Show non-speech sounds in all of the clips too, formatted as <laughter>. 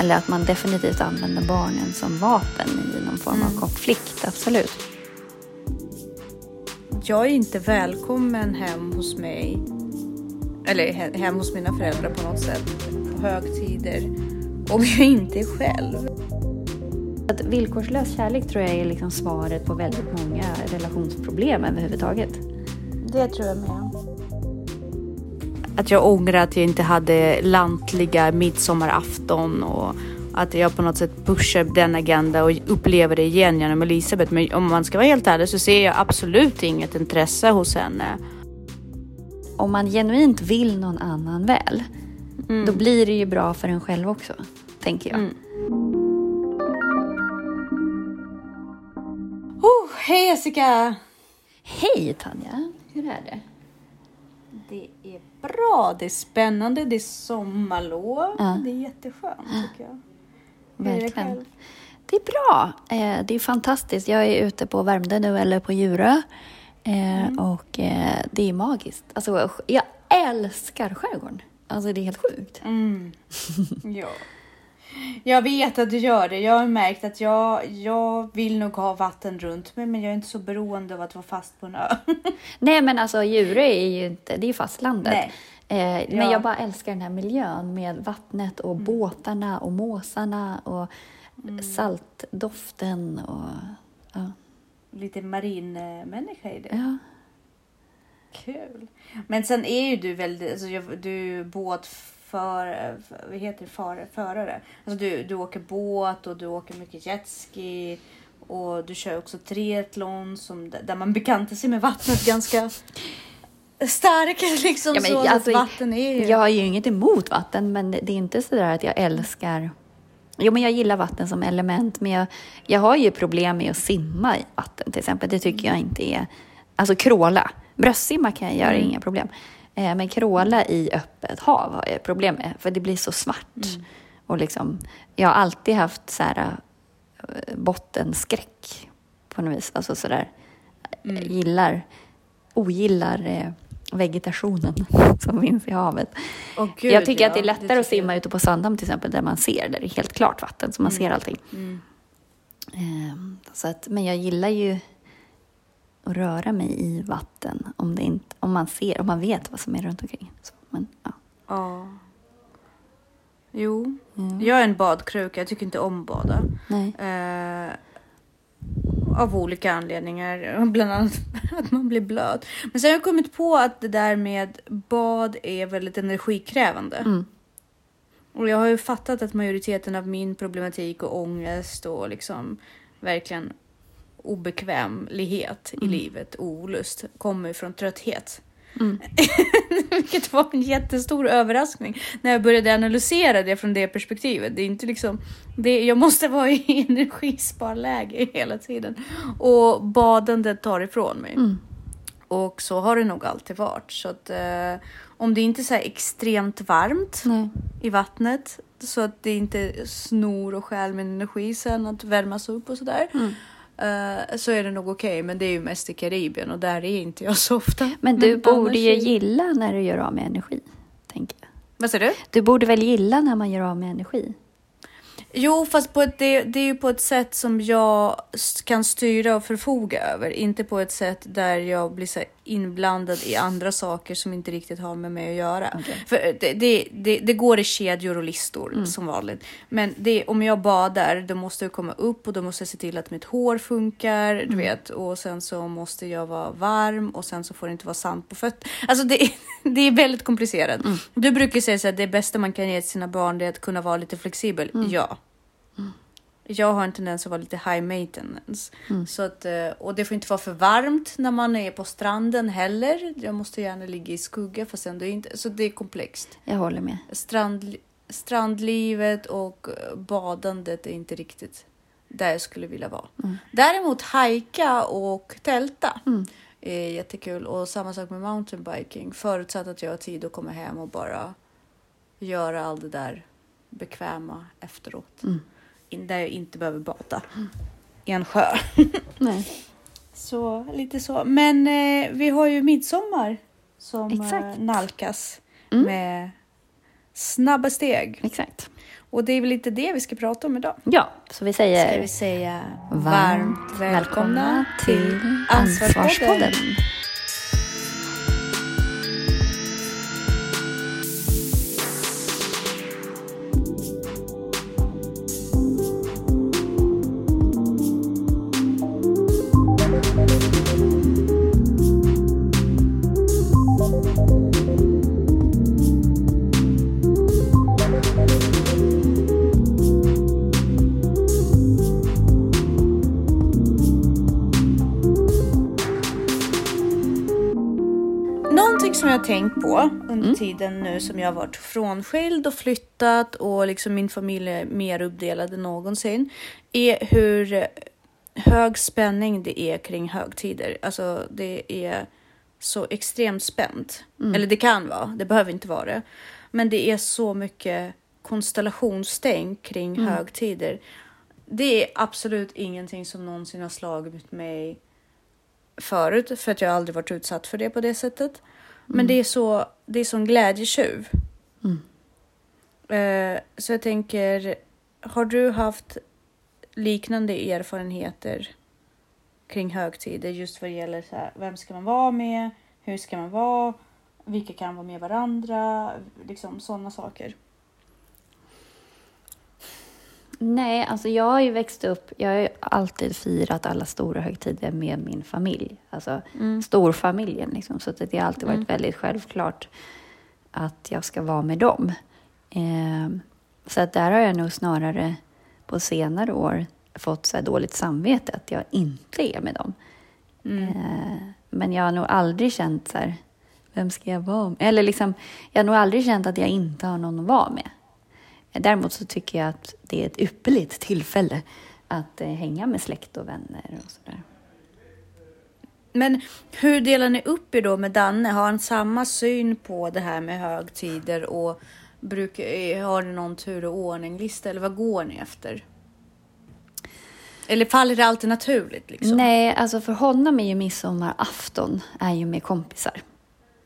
Eller att man definitivt använder barnen som vapen i någon form av konflikt, absolut. Jag är inte välkommen hem hos mig, eller he- hem hos mina föräldrar på något sätt, på högtider, om jag inte är själv. Att villkorslös kärlek tror jag är liksom svaret på väldigt många relationsproblem överhuvudtaget. Det tror jag med. Att jag ångrar att jag inte hade lantliga midsommarafton och att jag på något sätt pushar den agenda och upplever det igen genom Elisabeth. Men om man ska vara helt ärlig så ser jag absolut inget intresse hos henne. Om man genuint vill någon annan väl, då blir det ju bra för en själv också, tänker jag. Mm. Oh, hej Jessica! Hej Tanja, hur är det? Det är bra, det är spännande, det är sommarlov. Ja. Det är jätteskönt tycker jag. Det Verkligen. Det är bra. Eh, det är fantastiskt. Jag är ute på Värmdö nu, eller på Djurö. Eh, Mm. Och eh, det är magiskt. Alltså, jag älskar skärgården. Alltså det är helt sjukt. Mm. <laughs> ja. Jag vet att du gör det. Jag har märkt att jag, jag vill nog ha vatten runt mig, men jag är inte så beroende av att vara fast på en ö. <laughs> Nej men alltså Djurö är ju inte, det är fastlandet. Nej. Eh, Men Ja. jag bara älskar den här miljön med vattnet och båtarna och måsarna och saltdoften och ja. Lite marinmänniska i det. ja. Kul. Men sen är ju du väldigt, alltså du är båtför, vad heter det, Far, förare. Alltså du, du åker båt och du åker mycket jetski. Och du kör också triathlon som, där man bekantar sig med vattnet ganska starkt. <laughs> Liksom Ja, men så. så alltså, att vatten är ju... Jag har ju inget emot vatten, men det är inte så där att jag älskar... Jo, men jag gillar vatten som element, men jag, jag har ju problem med att simma i vatten till exempel. Det tycker jag inte är... Alltså kråla. Bröstsimma kan jag göra, Mm. inga problem. Eh, men kråla i öppet hav har jag problem med, för det blir så svart. Mm. Och liksom, jag har alltid haft så här, eh, bottenskräck på något vis. Alltså sådär, Mm. gillar, ogillar eh, vegetationen <laughs> som finns i havet. Åh, gud, jag tycker ja, att det är lättare att tycker simma ute på Sandhamn till exempel, där man ser, där det är helt klart vatten, så man ser allting. Mm. Ehm, så att, men jag gillar ju att röra mig i vatten om, det inte, om man ser, om man vet vad som är runt omkring. Så, men, ja. Ja. Jo, Ja. jag är en badkruka. Jag tycker inte om att bada. Eh, av olika anledningar, <laughs> bland annat att man blir blöt. Men sen har jag kommit på att det där med bad är väldigt energikrävande. Mm. Och jag har ju fattat att majoriteten av min problematik och ångest och liksom verkligen obekvämlighet i livet och olust kommer från trötthet. Mm. <laughs> Vilket var en jättestor överraskning när jag började analysera det från det perspektivet. Det är inte liksom, det, jag måste vara i <laughs> energisparläge hela tiden. Och badandet tar ifrån mig. Mm. Och så har det nog alltid varit. Så att, eh, om det inte är så extremt varmt Nej. i vattnet så att det inte snor och stjäl min energi sen att värmas upp och sådär. Mm. Eh, så är det nog okej, men det är ju mest i Karibien och där är inte jag så ofta. Men du borde annars ju är- gilla när du gör av med energi, tänker jag. Vad säger du? Du borde väl gilla när man gör av med energi? Jo, fast på ett, det, det är ju på ett sätt som jag kan styra och förfoga över. Inte på ett sätt där jag blir så inblandad i andra saker som inte riktigt har med mig att göra. Okej. För det, det, det, det går i kedjor och listor som vanligt. Men om jag badar, då måste jag komma upp och då måste jag se till att mitt hår funkar, du vet. Och sen så måste jag vara varm och sen så får det inte vara sand på fötter. Alltså det, <laughs> det är väldigt komplicerat. Du brukar säga att det bästa man kan ge till sina barn är att kunna vara lite flexibel. Ja. Jag har en tendens att vara lite high maintenance. Så att, eh, och det får inte vara för varmt när man är på stranden heller. Jag måste gärna ligga i skugga fast ändå inte. Så det är komplext. Jag håller med. Strand, strandlivet och eh, badandet är inte riktigt där jag skulle vilja vara. Däremot hajka och tälta Mm. är jättekul. Och samma sak med mountainbiking. Förutsatt att jag har tid att komma hem och bara göra allt det där bekväma efteråt. Mm. Där jag inte behöver bada i en sjö. <laughs> Nej. Så lite så. Men eh, vi har ju midsommar som Exakt. eh, nalkas Mm. med snabba steg. Exakt. Och det är väl lite det vi ska prata om idag. Ja, så vi säger Ska vi säga varmt välkomna till Ansvarspodden. Någonting tänkt på under Mm. tiden nu som jag har varit frånskild och flyttat och liksom min familj är mer uppdelad än någonsin är hur hög spänning det är kring högtider. Alltså det är så extremt spänt. Mm. Eller det kan vara, det behöver inte vara det. Men det är så mycket konstellationstänk kring Mm. högtider. Det är absolut ingenting som någonsin har slagit mig förut för att jag aldrig varit utsatt för det på det sättet. Men det är så, det är sån glädjetjuv. Mm. Eh, så jag tänker, har du haft liknande erfarenheter kring högtider just vad gäller så här, vem ska man vara med, hur ska man vara, vilka kan vara med varandra, liksom sådana saker. Nej, alltså jag har ju växt upp, jag har ju alltid firat alla stora högtider med min familj. Alltså storfamiljen liksom. Så det har alltid varit Mm. väldigt självklart att jag ska vara med dem. Ehm, så att där har jag nog snarare på senare år fått så dåligt samvete att jag inte är med dem. Mm. Eh, men jag har nog aldrig känt så här, vem ska jag vara med? Eller liksom, jag har nog aldrig känt att jag inte har någon att vara med. Däremot så tycker jag att det är ett ypperligt tillfälle att eh, hänga med släkt och vänner och sådär. Men hur delar ni upp er då med Danne? Har han samma syn på det här med högtider och brukar, eh, har ni någon tur och ordninglista eller vad går ni efter? Eller faller det alltid naturligt liksom? Nej, alltså för honom är ju midsommarafton är ju med kompisar.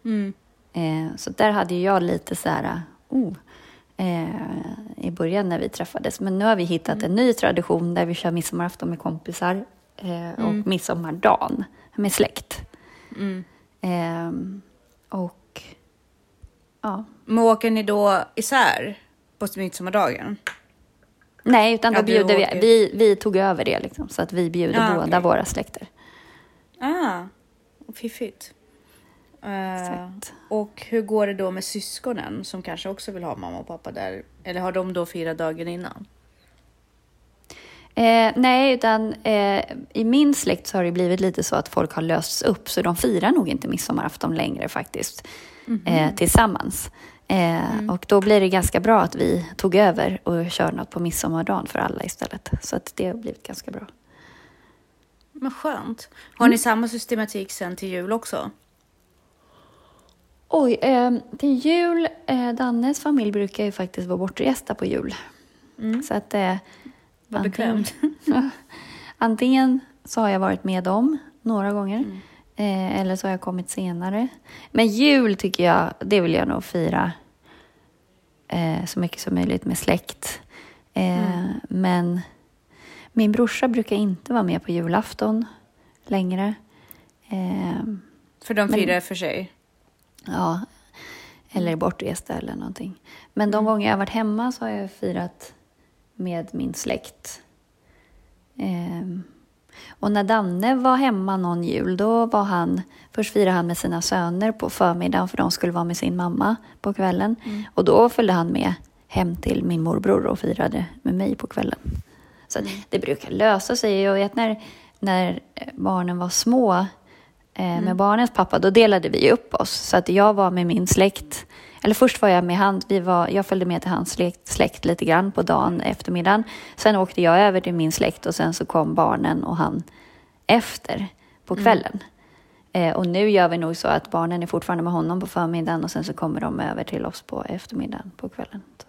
Mm. Eh, så där hade jag lite så här, oh, eh, i början när vi träffades. Men nu har vi hittat en ny tradition där vi kör midsommarafton med kompisar eh, och midsommardagen med släkt. Mm. Eh, och ja, Men åker ni då isär på midsommardagen? nej, utan då Ja, bjuder vi, vi, vi tog över det liksom, så att vi bjuder Ah, båda okej. våra släkter. Ah, fiffigt. Exakt. och hur går det då med syskonen som kanske också vill ha mamma och pappa där? Eller har de då firat dagen innan? Eh, nej, utan eh, i min släkt så har det blivit lite så att folk har lösts upp, så de firar nog inte midsommarafton längre faktiskt, eh, tillsammans. Eh, Och då blir det ganska bra att vi tog över och kör något på midsommardagen för alla istället. Så att det har blivit ganska bra. Men skönt. Har ni samma systematik sen till jul också? Oj, eh, till jul, eh, Dannes familj brukar ju faktiskt vara bortresta på jul. Så att... Eh, Vad bekvämt. <laughs> Antingen så har jag varit med dem några gånger. Eh, eller så har jag kommit senare. Men jul tycker jag, det vill jag nog fira eh, så mycket som möjligt med släkt. Eh, Men min brorsa brukar inte vara med på julafton längre. Eh, För de Men- firar för sig. Ja, eller bortresta eller någonting. Men de gånger jag har varit hemma så har jag firat med min släkt. Ehm, och när Danne var hemma någon jul, då var han... Först firade han med sina söner på förmiddagen för de skulle vara med sin mamma på kvällen. Och då följde han med hem till min morbror och firade med mig på kvällen. Så att det brukar lösa sig. Jag vet när, när barnen var små eh, med barnens pappa, då delade vi upp oss. Så att jag var med min släkt, eller först var jag med han, vi var, jag följde med till hans släkt, släkt lite grann på dagen, eftermiddagen. Sen åkte jag över till min släkt och sen så kom barnen och han efter på kvällen. Eh, och nu gör vi nog så att barnen är fortfarande med honom på förmiddagen och sen så kommer de över till oss på eftermiddagen på kvällen. Så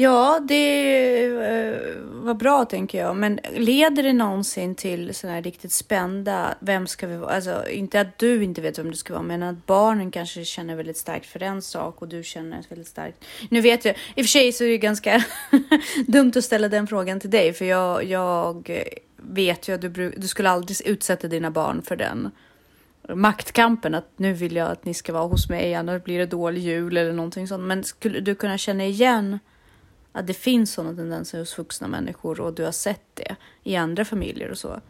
Ja, det eh, var bra tänker jag. Men leder det någonsin till sådana här riktigt spända, vem ska vi vara? Alltså inte att du inte vet vem du ska vara, men att barnen kanske känner väldigt starkt för en sak och du känner väldigt starkt. Nu vet jag, i och för sig så är det ganska <laughs> dumt att ställa den frågan till dig, för jag, jag vet ju att du, du skulle aldrig utsätta dina barn för den maktkampen att nu vill jag att ni ska vara hos mig, annars blir det dålig jul eller någonting sånt. Men skulle du kunna känna igen att det finns sådana tendenser hos vuxna människor och du har sett det i andra familjer och så?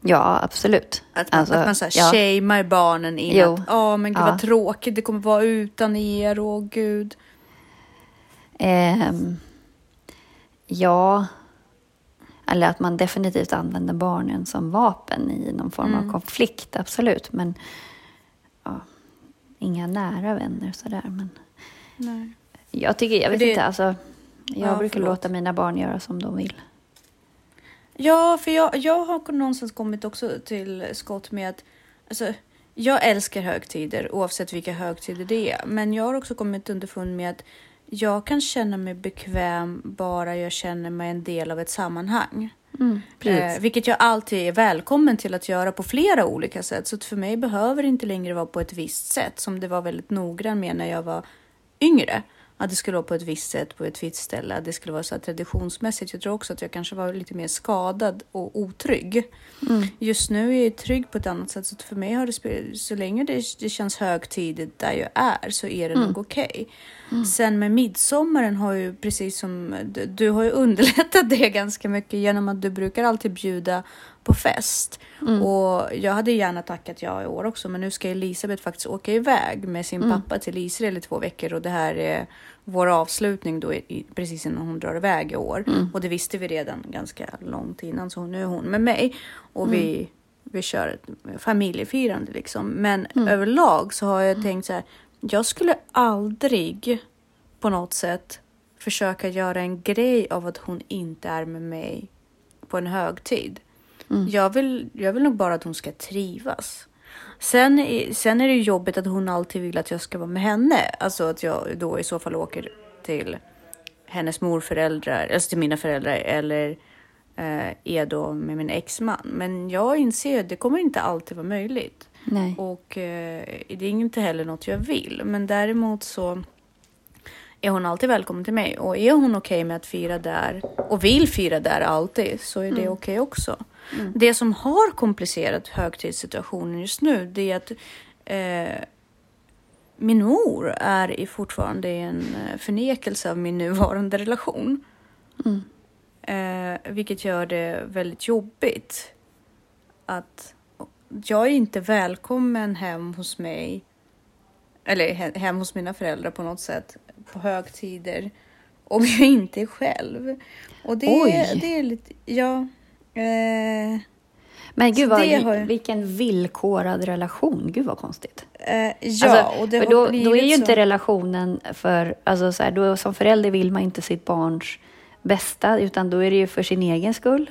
Ja, absolut. Att man, alltså, att man så här ja. shamear barnen in jo. att ja, men gud ja. vad tråkigt det kommer vara utan er och gud. Um, ja, eller att man definitivt använder barnen som vapen i någon form mm. av konflikt, absolut. Men ja, inga nära vänner sådär. Men Nej. Jag tycker, jag vet det... inte, alltså. Jag ja, brukar förlåt. låta mina barn göra som de vill. Ja, för jag, jag har någonstans kommit också till skott med att alltså, jag älskar högtider oavsett vilka högtider det är. Men jag har också kommit underfund med att jag kan känna mig bekväm bara jag känner mig en del av ett sammanhang. Mm, eh, vilket jag alltid är välkommen till att göra på flera olika sätt. Så för mig behöver det inte längre vara på ett visst sätt som det var väldigt noggrann med när jag var yngre att det skulle vara på ett visst sätt på ett visst ställe. Det skulle vara så traditionsmässigt. Jag tror också att jag kanske var lite mer skadad och otrygg. Mm. Just nu är jag trygg på ett annat sätt. Så för mig har det spelat, så länge det, det känns högtidigt där jag är så är det mm. nog okej. Okay. Mm. Sen med midsommaren har ju precis som du, du har ju <laughs> underlättat det ganska mycket genom att du brukar alltid bjuda på fest. Mm. Och jag hade gärna tackat ja i år också, men nu ska Elisabeth faktiskt åka iväg med sin mm. pappa till Israel i två veckor och det här är vår avslutning då i, precis innan hon drar iväg i år. Mm. Och det visste vi redan ganska långt innan, så nu är hon med mig och vi, mm. vi kör ett familjefirande liksom. Men mm. överlag så har jag tänkt så här, jag skulle aldrig på något sätt försöka göra en grej av att hon inte är med mig på en högtid. Mm. Jag, vill, jag vill nog bara att hon ska trivas. Sen, sen är det ju jobbigt att hon alltid vill att jag ska vara med henne. Alltså att jag då i så fall åker till hennes morföräldrar, alltså till mina föräldrar eller eh, är då med min exman. Men jag inser att det kommer inte alltid vara möjligt. Nej. Och eh, det är inte heller något jag vill. Men däremot så är hon alltid välkommen till mig. Och är hon okej okay med att fira där och vill fira där alltid så är det mm. okej okay också. Mm. Det som har komplicerat högtidssituationen just nu det är att eh, min mor är fortfarande i en eh, förnekelse av min nuvarande relation. Mm. Eh, vilket gör det väldigt jobbigt. Att jag är inte välkommen hem hos mig eller hem hos mina föräldrar på något sätt på högtider om jag inte är själv. Och det, Oj. det är lite, ja. Eh, men gud, vad, har... vilken villkorad relation. Gud vad konstigt. Eh, ja, alltså, och det har då, då är ju så... inte relationen för... Alltså så här, då, som förälder vill man inte sitt barns bästa, utan då är det ju för sin egen skull.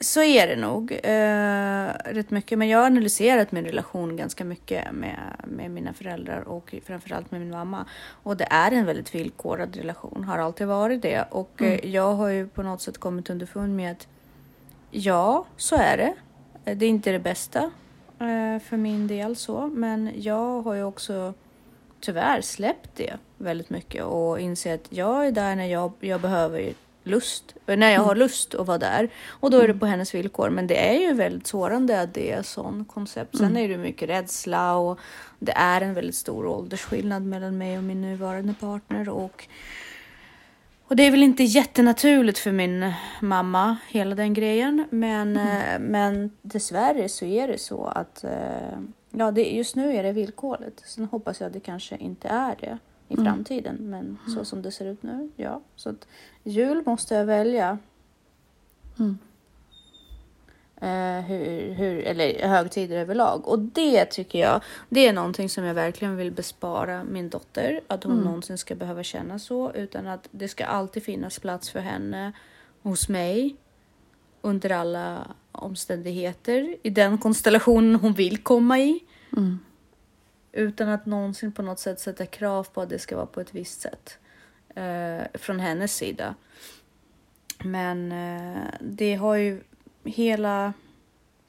Så är det nog eh, rätt mycket. Men jag har analyserat min relation ganska mycket med, med mina föräldrar och framförallt med min mamma. Och det är en väldigt villkorad relation, har alltid varit det. Och mm. eh, jag har ju på något sätt kommit underfund med att ja, så är det. Det är inte det bästa eh, för min del så, men jag har ju också tyvärr släppt det väldigt mycket och inser att jag är där när jag, jag behöver lust, när jag har mm. lust att vara där. Och då är det mm. på hennes villkor. Men det är ju väldigt sårande att det är sån koncept. Sen mm. är det mycket rädsla och det är en väldigt stor åldersskillnad mellan mig och min nuvarande partner. Och, och det är väl inte jättenaturligt för min mamma, hela den grejen. Men, mm. men dessvärre så är det så att eh, ja, det, just nu är det villkoret. Sen hoppas jag att det kanske inte är det i mm. framtiden. Men så mm. som det ser ut nu, ja. Så att jul måste jag välja. Mm. Eh, hur, hur, eller högtider överlag. Och det tycker jag, det är någonting som jag verkligen vill bespara min dotter. Att hon mm. någonsin ska behöva känna så. Utan att det ska alltid finnas plats för henne hos mig. Under alla omständigheter. I den konstellationen hon vill komma i. Mm. Utan att någonsin på något sätt sätta krav på att det ska vara på ett visst sätt. eh, från hennes sida. Men eh, det har ju hela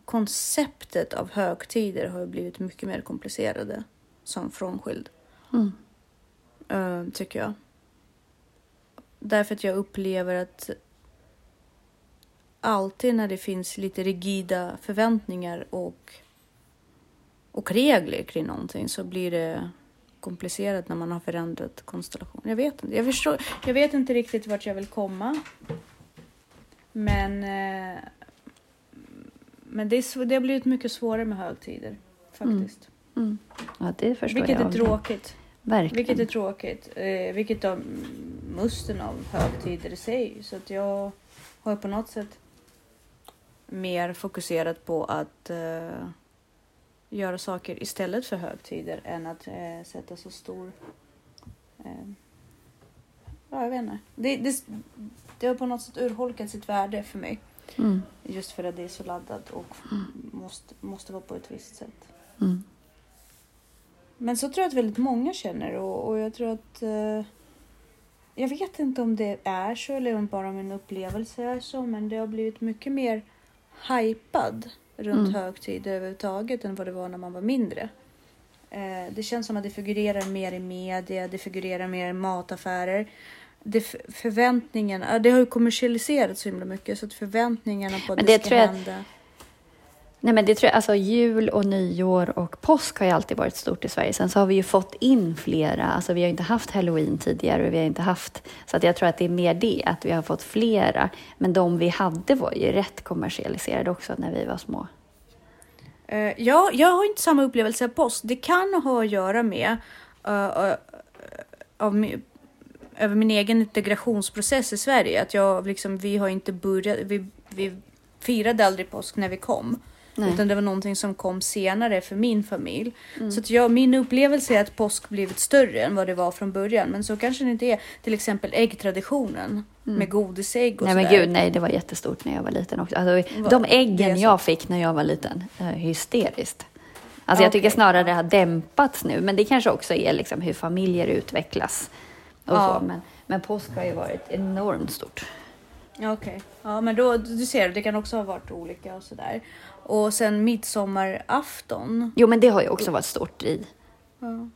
konceptet av högtider har ju blivit mycket mer komplicerade som frånskild. Mm. eh, tycker jag. Därför att jag upplever att alltid när det finns lite rigida förväntningar och, och regler kring någonting så blir det komplicerat när man har förändrat konstellation. Jag vet inte. Jag, förstår, jag vet inte riktigt vart jag vill komma. Men, eh, men det, är, det har blivit mycket svårare med högtider faktiskt. Mm. Ja, det förstår Vilket jag. är tråkigt. Verkligen. Vilket är tråkigt. Eh, vilket är musten av högtider i sig. Så att jag har på något sätt mer fokuserat på att eh, göra saker istället för högtider än att eh, sätta så stor... Eh, ja, jag vet inte. Det, det, det har på något sätt urholkat sitt värde för mig. Mm. Just för att det är så laddat och måste, måste vara på ett visst sätt. Mm. Men så tror jag att väldigt många känner och, och jag tror att... Eh, jag vet inte om det är så eller om bara min upplevelse är så men det har blivit mycket mer hypad runt Mm. högtider överhuvudtaget än vad det var när man var mindre. Eh, det känns som att det figurerar mer i media, det figurerar mer i mataffärer. Det förväntningen, det har ju kommersialiserats så himla mycket så att förväntningarna på att Men det, det ska jag- hända. Nej, men det tror jag, alltså jul och nyår och påsk har ju alltid varit stort i Sverige. Sen så har vi ju fått in flera, alltså vi har ju inte haft halloween tidigare och vi har inte haft, så att jag tror att det är mer det, att vi har fått flera. Men de vi hade var ju rätt kommersialiserade också när vi var små. Uh, ja, jag har inte samma upplevelse av påsk. Det kan ha att göra med uh, uh, av över min egen integrationsprocess i Sverige. Att jag liksom, vi har inte börjat, vi, vi firade aldrig påsk när vi kom. Nej. Utan det var någonting som kom senare för min familj. Så att jag, min upplevelse är att påsk blivit större än vad det var från början. Men så kanske det inte är. Till exempel äggtraditionen med godisägg och Nej men gud, nej det var jättestort när jag var liten också. Alltså, Va- de äggen jag fick när jag var liten, eh, hysteriskt. Alltså jag tycker snarare det har dämpats nu, men det kanske också är liksom hur familjer utvecklas. Och Ja. så. Men, men påsk har ju varit enormt stort. Ja, Okej, ja men då, du ser, det kan också ha varit olika och sådär. Och sen midsommarafton. Jo men det har ju också varit stort i... Ja.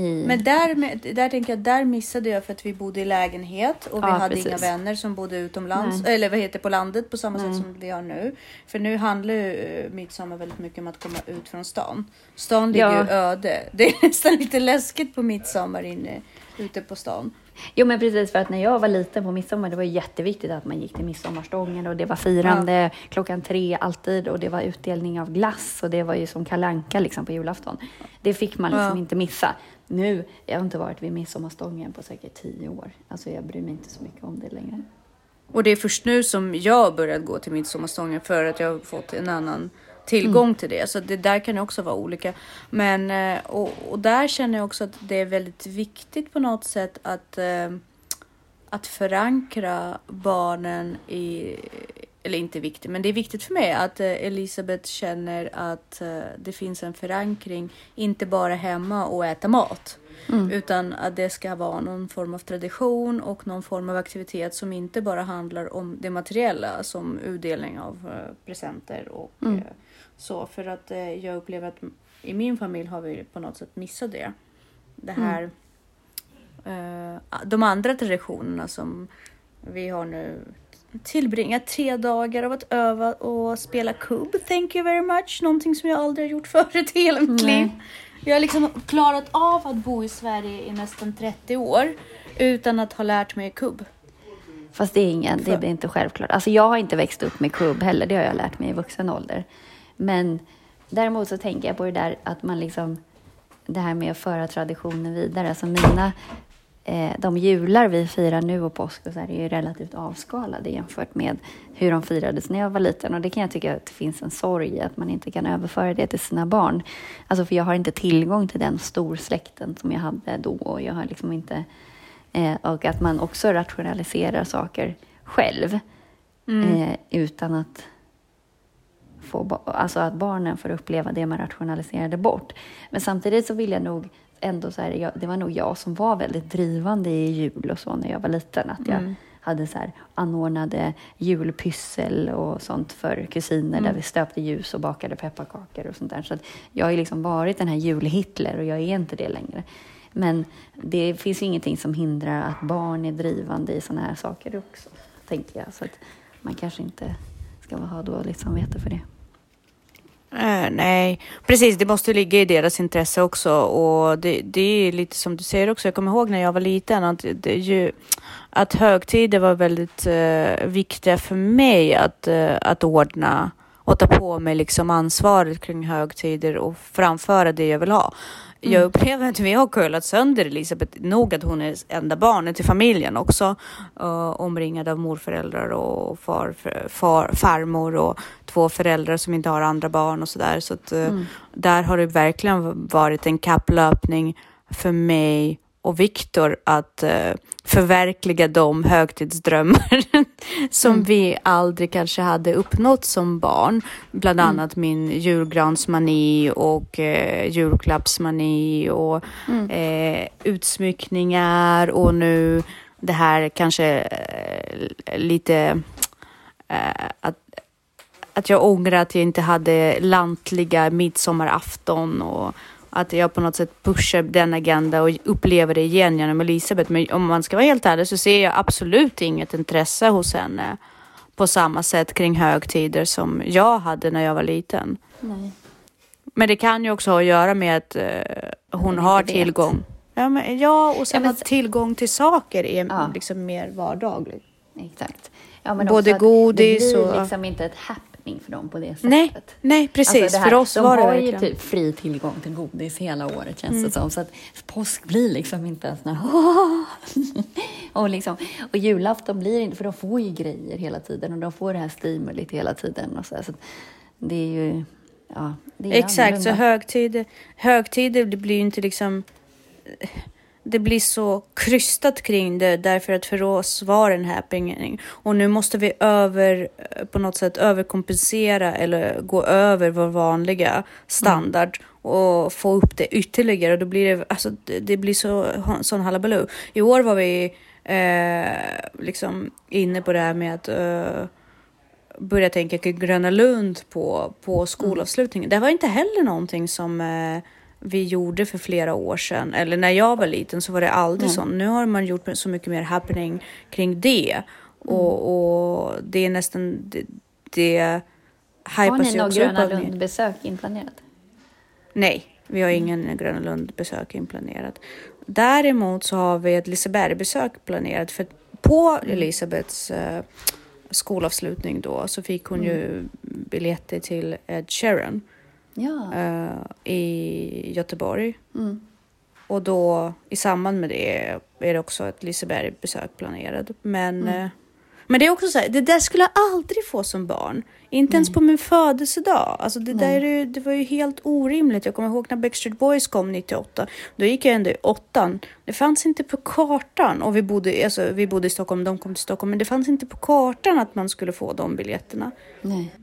i Men där, där tänker jag, där missade jag för att vi bodde i lägenhet och vi Ja, hade precis. inga vänner som bodde utomlands, Nej. eller vad heter på landet på samma Nej. sätt som vi har nu. För nu handlar ju eh, midsommar väldigt mycket om att komma ut från stan. Stan ligger Ja. ju öde. Det är <laughs> nästan lite läskigt på midsommar inne ute på stan. Jo men precis för att när jag var liten på midsommar det var jätteviktigt att man gick till midsommarstången och det var firande klockan tre alltid och det var utdelning av glass och det var ju som kalanka liksom på julafton. Det fick man liksom Ja. inte missa. Nu, jag har inte varit vid midsommarstången på säkert tio år. Alltså jag bryr mig inte så mycket om det längre. Och det är först nu som jag börjat gå till midsommarstången för att jag har fått en annan tillgång Mm. till det. Så det där kan också vara olika. Men eh, och, och där känner jag också att det är väldigt viktigt på något sätt att eh, att förankra barnen i eller inte viktigt, men det är viktigt för mig att eh, Elisabeth känner att det finns en förankring, inte bara hemma och äta mat. Mm. Utan att det ska vara någon form av tradition och någon form av aktivitet som inte bara handlar om det materiella som utdelning av presenter och Mm. Så. För att eh, jag upplever att i min familj har vi på något sätt missat det. Det här, eh, de andra traditionerna som vi har nu tillbringat tre dagar av att öva och spela kubb. Thank you very much. Någonting som jag aldrig har gjort <laughs> förut i hela mitt liv. Jag har liksom klarat av att bo i Sverige i nästan 30 år utan att ha lärt mig kubb. Fast det är ingen, det blir inte självklart. Alltså jag har inte växt upp med kubb heller, det har jag lärt mig i vuxen ålder. Men däremot så tänker jag på det där att man liksom, det här med att föra traditionen vidare. Alltså mina, eh, de jular vi firar nu och påsk och så här är ju relativt avskalade jämfört med hur de firades när jag var liten. Och det kan jag tycka att det finns en sorg i att man inte kan överföra det till sina barn. Alltså för jag har inte tillgång till den storsläkten som jag hade då och jag har liksom inte Eh, och att man också rationaliserar saker själv Mm. eh, utan att få, alltså att barnen får uppleva det man rationaliserade bort. Men samtidigt så vill jag nog ändå så här, jag, det var nog jag som var väldigt drivande i jul och så när jag var liten. Att jag Mm. hade så här anordnade julpyssel och sånt för kusiner där vi stöpte ljus och bakade pepparkakor och sånt där. Så jag har liksom varit den här jul-Hitler och jag är inte det längre. Men det finns ju ingenting som hindrar att barn är drivande i såna här saker också, tänker jag. Så att man kanske inte ska ha dåligt liksom, samvete för det. Äh, nej, precis. Det måste ligga i deras intresse också. Och det, det är lite som du säger också. Jag kommer ihåg när jag var liten att, det ju, att högtider var väldigt eh, viktiga för mig att, eh, att ordna och ta på mig liksom ansvaret kring högtider och framföra det jag vill ha. Jag upplever att vi har curlat sönder Elisabeth nog att hon är enda barnet i familjen också. Uh, omringad av morföräldrar och far, far, farmor och två föräldrar som inte har andra barn och sådär. Så att, uh, där har det verkligen varit en kapplöpning för mig och Viktor att uh, förverkliga de högtidsdrömmar <laughs> som vi aldrig kanske hade uppnått som barn. Bland annat min julgransmani och eh, julklappsmani och eh, utsmyckningar och nu det här kanske eh, lite eh, att att jag ångrar att jag inte hade lantliga midsommarafton och att jag på något sätt pushar den agenda och upplever det igen genom Elisabeth. Men om man ska vara helt ärlig så ser jag absolut inget intresse hos henne på samma sätt kring högtider som jag hade när jag var liten. Nej. Men det kan ju också ha att göra med att eh, hon har vet. tillgång. Ja, men, ja och sen men att tillgång till saker är Ja. liksom mer vardagligt. Exakt. Ja, Både godis Det blir och- liksom inte ett happening för dem på det sättet. Nej, nej precis. Alltså här, För oss de var det har. Mm. ju typ fri tillgång till godis hela året känns det som. Så att påsk blir liksom inte en sån här <laughs> och, liksom, och julafton blir inte, för de får ju grejer hela tiden och de får det här stimulit hela tiden. Och så, här, så det är ju, ja, det är Exakt, så annorlunda. högtider, högtider det blir ju inte liksom... Det blir så krystat kring det därför att för oss var det en happening. Och nu måste vi över, eh, på något sätt överkompensera eller gå över vår vanliga standard och få upp det ytterligare. Och då blir det, alltså, det, det blir så, sån halabaloo. I år var vi eh, liksom inne på det här med att eh, börja tänka kring Gröna Lund på, på skolavslutningen. Det var inte heller någonting som eh, vi gjorde för flera år sedan. Eller när jag var liten så var det aldrig så. Nu har man gjort så mycket mer happening kring det. Och, och det är nästan... Det, det Har ni upp Gröna. Lund-besök inplanerat? Nej, vi har ingen Gröna Lund-besök inplanerat. Däremot så har vi ett Liseberg-besök planerat. För på Elisabeths eh, skolavslutning då så fick hon ju biljetter till Ed Sheeran Ja. eh, i Göteborg. Mm. Och då i samband med det är det också ett Liseberg-besök planerat. Men, eh, men det är också så här, det där skulle jag aldrig få som barn. Inte ens på min födelsedag. Alltså det, där är det var ju helt orimligt. Jag kommer ihåg när Backstreet Boys kom 98. Då gick jag ändå i åttan. Det fanns inte på kartan. Och vi bodde, alltså, vi bodde i Stockholm, de kom till Stockholm. Men det fanns inte på kartan att man skulle få de biljetterna. Nej.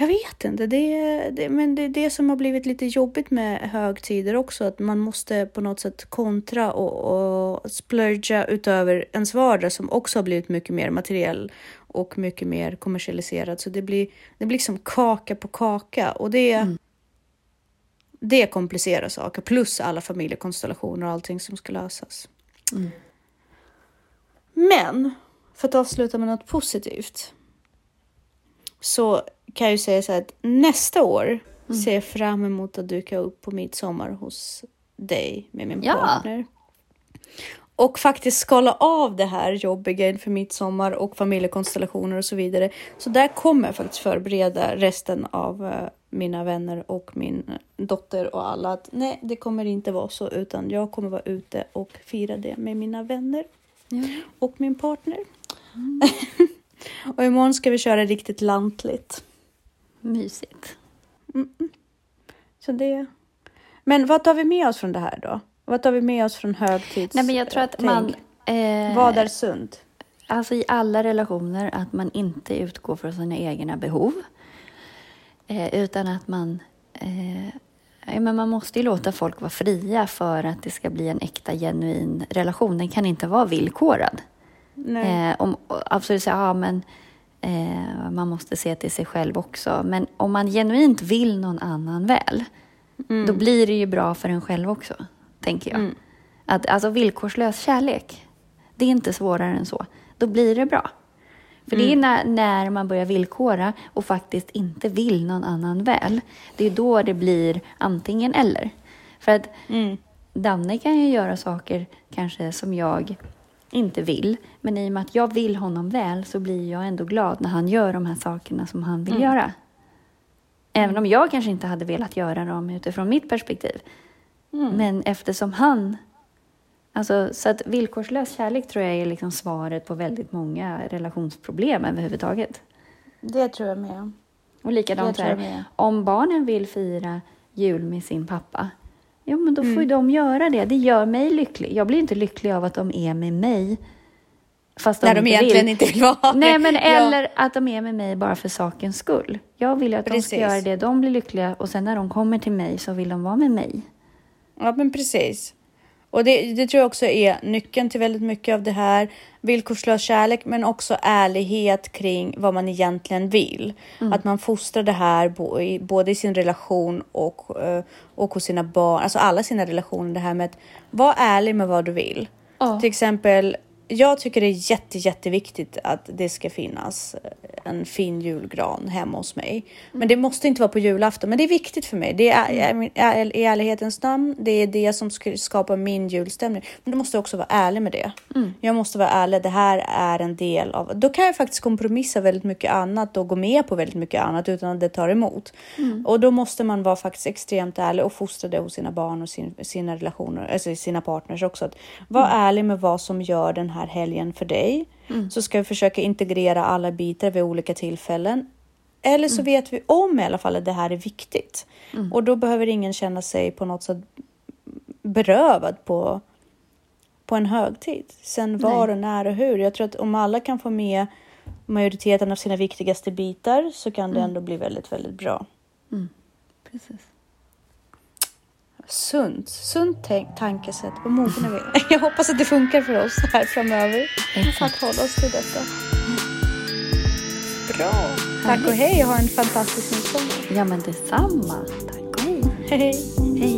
Jag vet inte, det, det, men det är det som har blivit lite jobbigt med högtider också. Att man måste på något sätt kontra och, och splurga utöver ens vardag som också har blivit mycket mer materiell och mycket mer kommersialiserad. Så det blir, det blir liksom kaka på kaka och det, det komplicerar saker. Plus alla familjekonstellationer och allting som ska lösas. Men för att avsluta med något positivt så kan jag ju säga så här att nästa år ser jag fram emot att dyka upp på midsommar hos dig med min Ja. partner. Och faktiskt skala av det här jobbiga inför midsommar och familjekonstellationer och så vidare. Så där kommer jag faktiskt förbereda resten av eh, mina vänner och min dotter och alla att nej, det kommer inte vara så utan jag kommer vara ute och fira det med mina vänner och min partner. <laughs> och imorgon ska vi köra riktigt lantligt. Mysigt. Så det... Men vad tar vi med oss från det här då? Vad tar vi med oss från högtids... Nej, men jag tror att man... Eh, Vad är sunt? Alltså i alla relationer, att man inte utgår från sina egna behov. Eh, utan att man... Eh, ja, men man måste ju låta folk vara fria för att det ska bli en äkta, genuin relation. Den kan inte vara villkorad. Nej. Eh, om, absolut säga, ja men eh, man måste se till sig själv också. Men om man genuint vill någon annan väl, då blir det ju bra för en själv också, tänker jag. Mm. Att, alltså villkorslös kärlek, det är inte svårare än så. Då blir det bra. För det är Mm. när, när man börjar villkora och faktiskt inte vill någon annan väl. Det är då det blir antingen eller. För att Mm. Danne kan ju göra saker kanske som jag inte vill. Men i och med att jag vill honom väl så blir jag ändå glad när han gör de här sakerna som han vill göra. Även om jag kanske inte hade velat göra dem utifrån mitt perspektiv. Men eftersom han... Alltså, så att villkorslös kärlek tror jag är liksom svaret på väldigt många relationsproblem överhuvudtaget. Det tror jag med. Och likadant här, om barnen vill fira jul med sin pappa, ja men då får Mm. ju de göra det. Det gör mig lycklig. Jag blir inte lycklig av att de är med mig. Fast När de inte egentligen vill. inte vill vara Nej, men Ja. eller att de är med mig bara för sakens skull. Jag vill ju att de Precis. ska göra det, de blir lyckliga och sen när de kommer till mig så vill de vara med mig. Ja, men precis. Och det, det tror jag också är nyckeln till väldigt mycket av det här. Villkorslös kärlek, men också ärlighet kring vad man egentligen vill. Att man fostrar det här både i sin relation och, eh, och hos sina barn, alltså alla sina relationer. Det här med att vara ärlig med vad du vill. Ja. Till exempel, jag tycker det är jätte, jätteviktigt att det ska finnas en fin julgran hemma hos mig. Men det måste inte vara på julafton, men det är viktigt för mig. Det är, är, i ärlighetens namn, det är det som ska skapa min julstämning. Men du måste också vara ärlig med det. Jag måste vara ärlig, det här är en del av... Då kan jag faktiskt kompromissa väldigt mycket annat och gå med på väldigt mycket annat utan att det tar emot. Och då måste man vara faktiskt extremt ärlig och fostra det hos sina barn och sin, sina relationer, alltså sina partners också. Att var ärlig med vad som gör den här helgen för dig. Så ska vi försöka integrera alla bitar vid olika tillfällen. Eller så vet vi om i alla fall att det här är viktigt. Och då behöver ingen känna sig på något sätt berövad på, på en högtid. Sen var och när och hur. Jag tror att om alla kan få med majoriteten av sina viktigaste bitar så kan det ändå bli väldigt, väldigt bra. Precis. Sunt, sunt tankesätt. Vad mogna <laughs> vi. Jag hoppas att det funkar för oss här framöver. Exakt. Att hålla oss till detta. Bra. Tack och hej. Ha en fantastisk midsommar. Ja, men detsamma. Tack och hej. <laughs> Hej.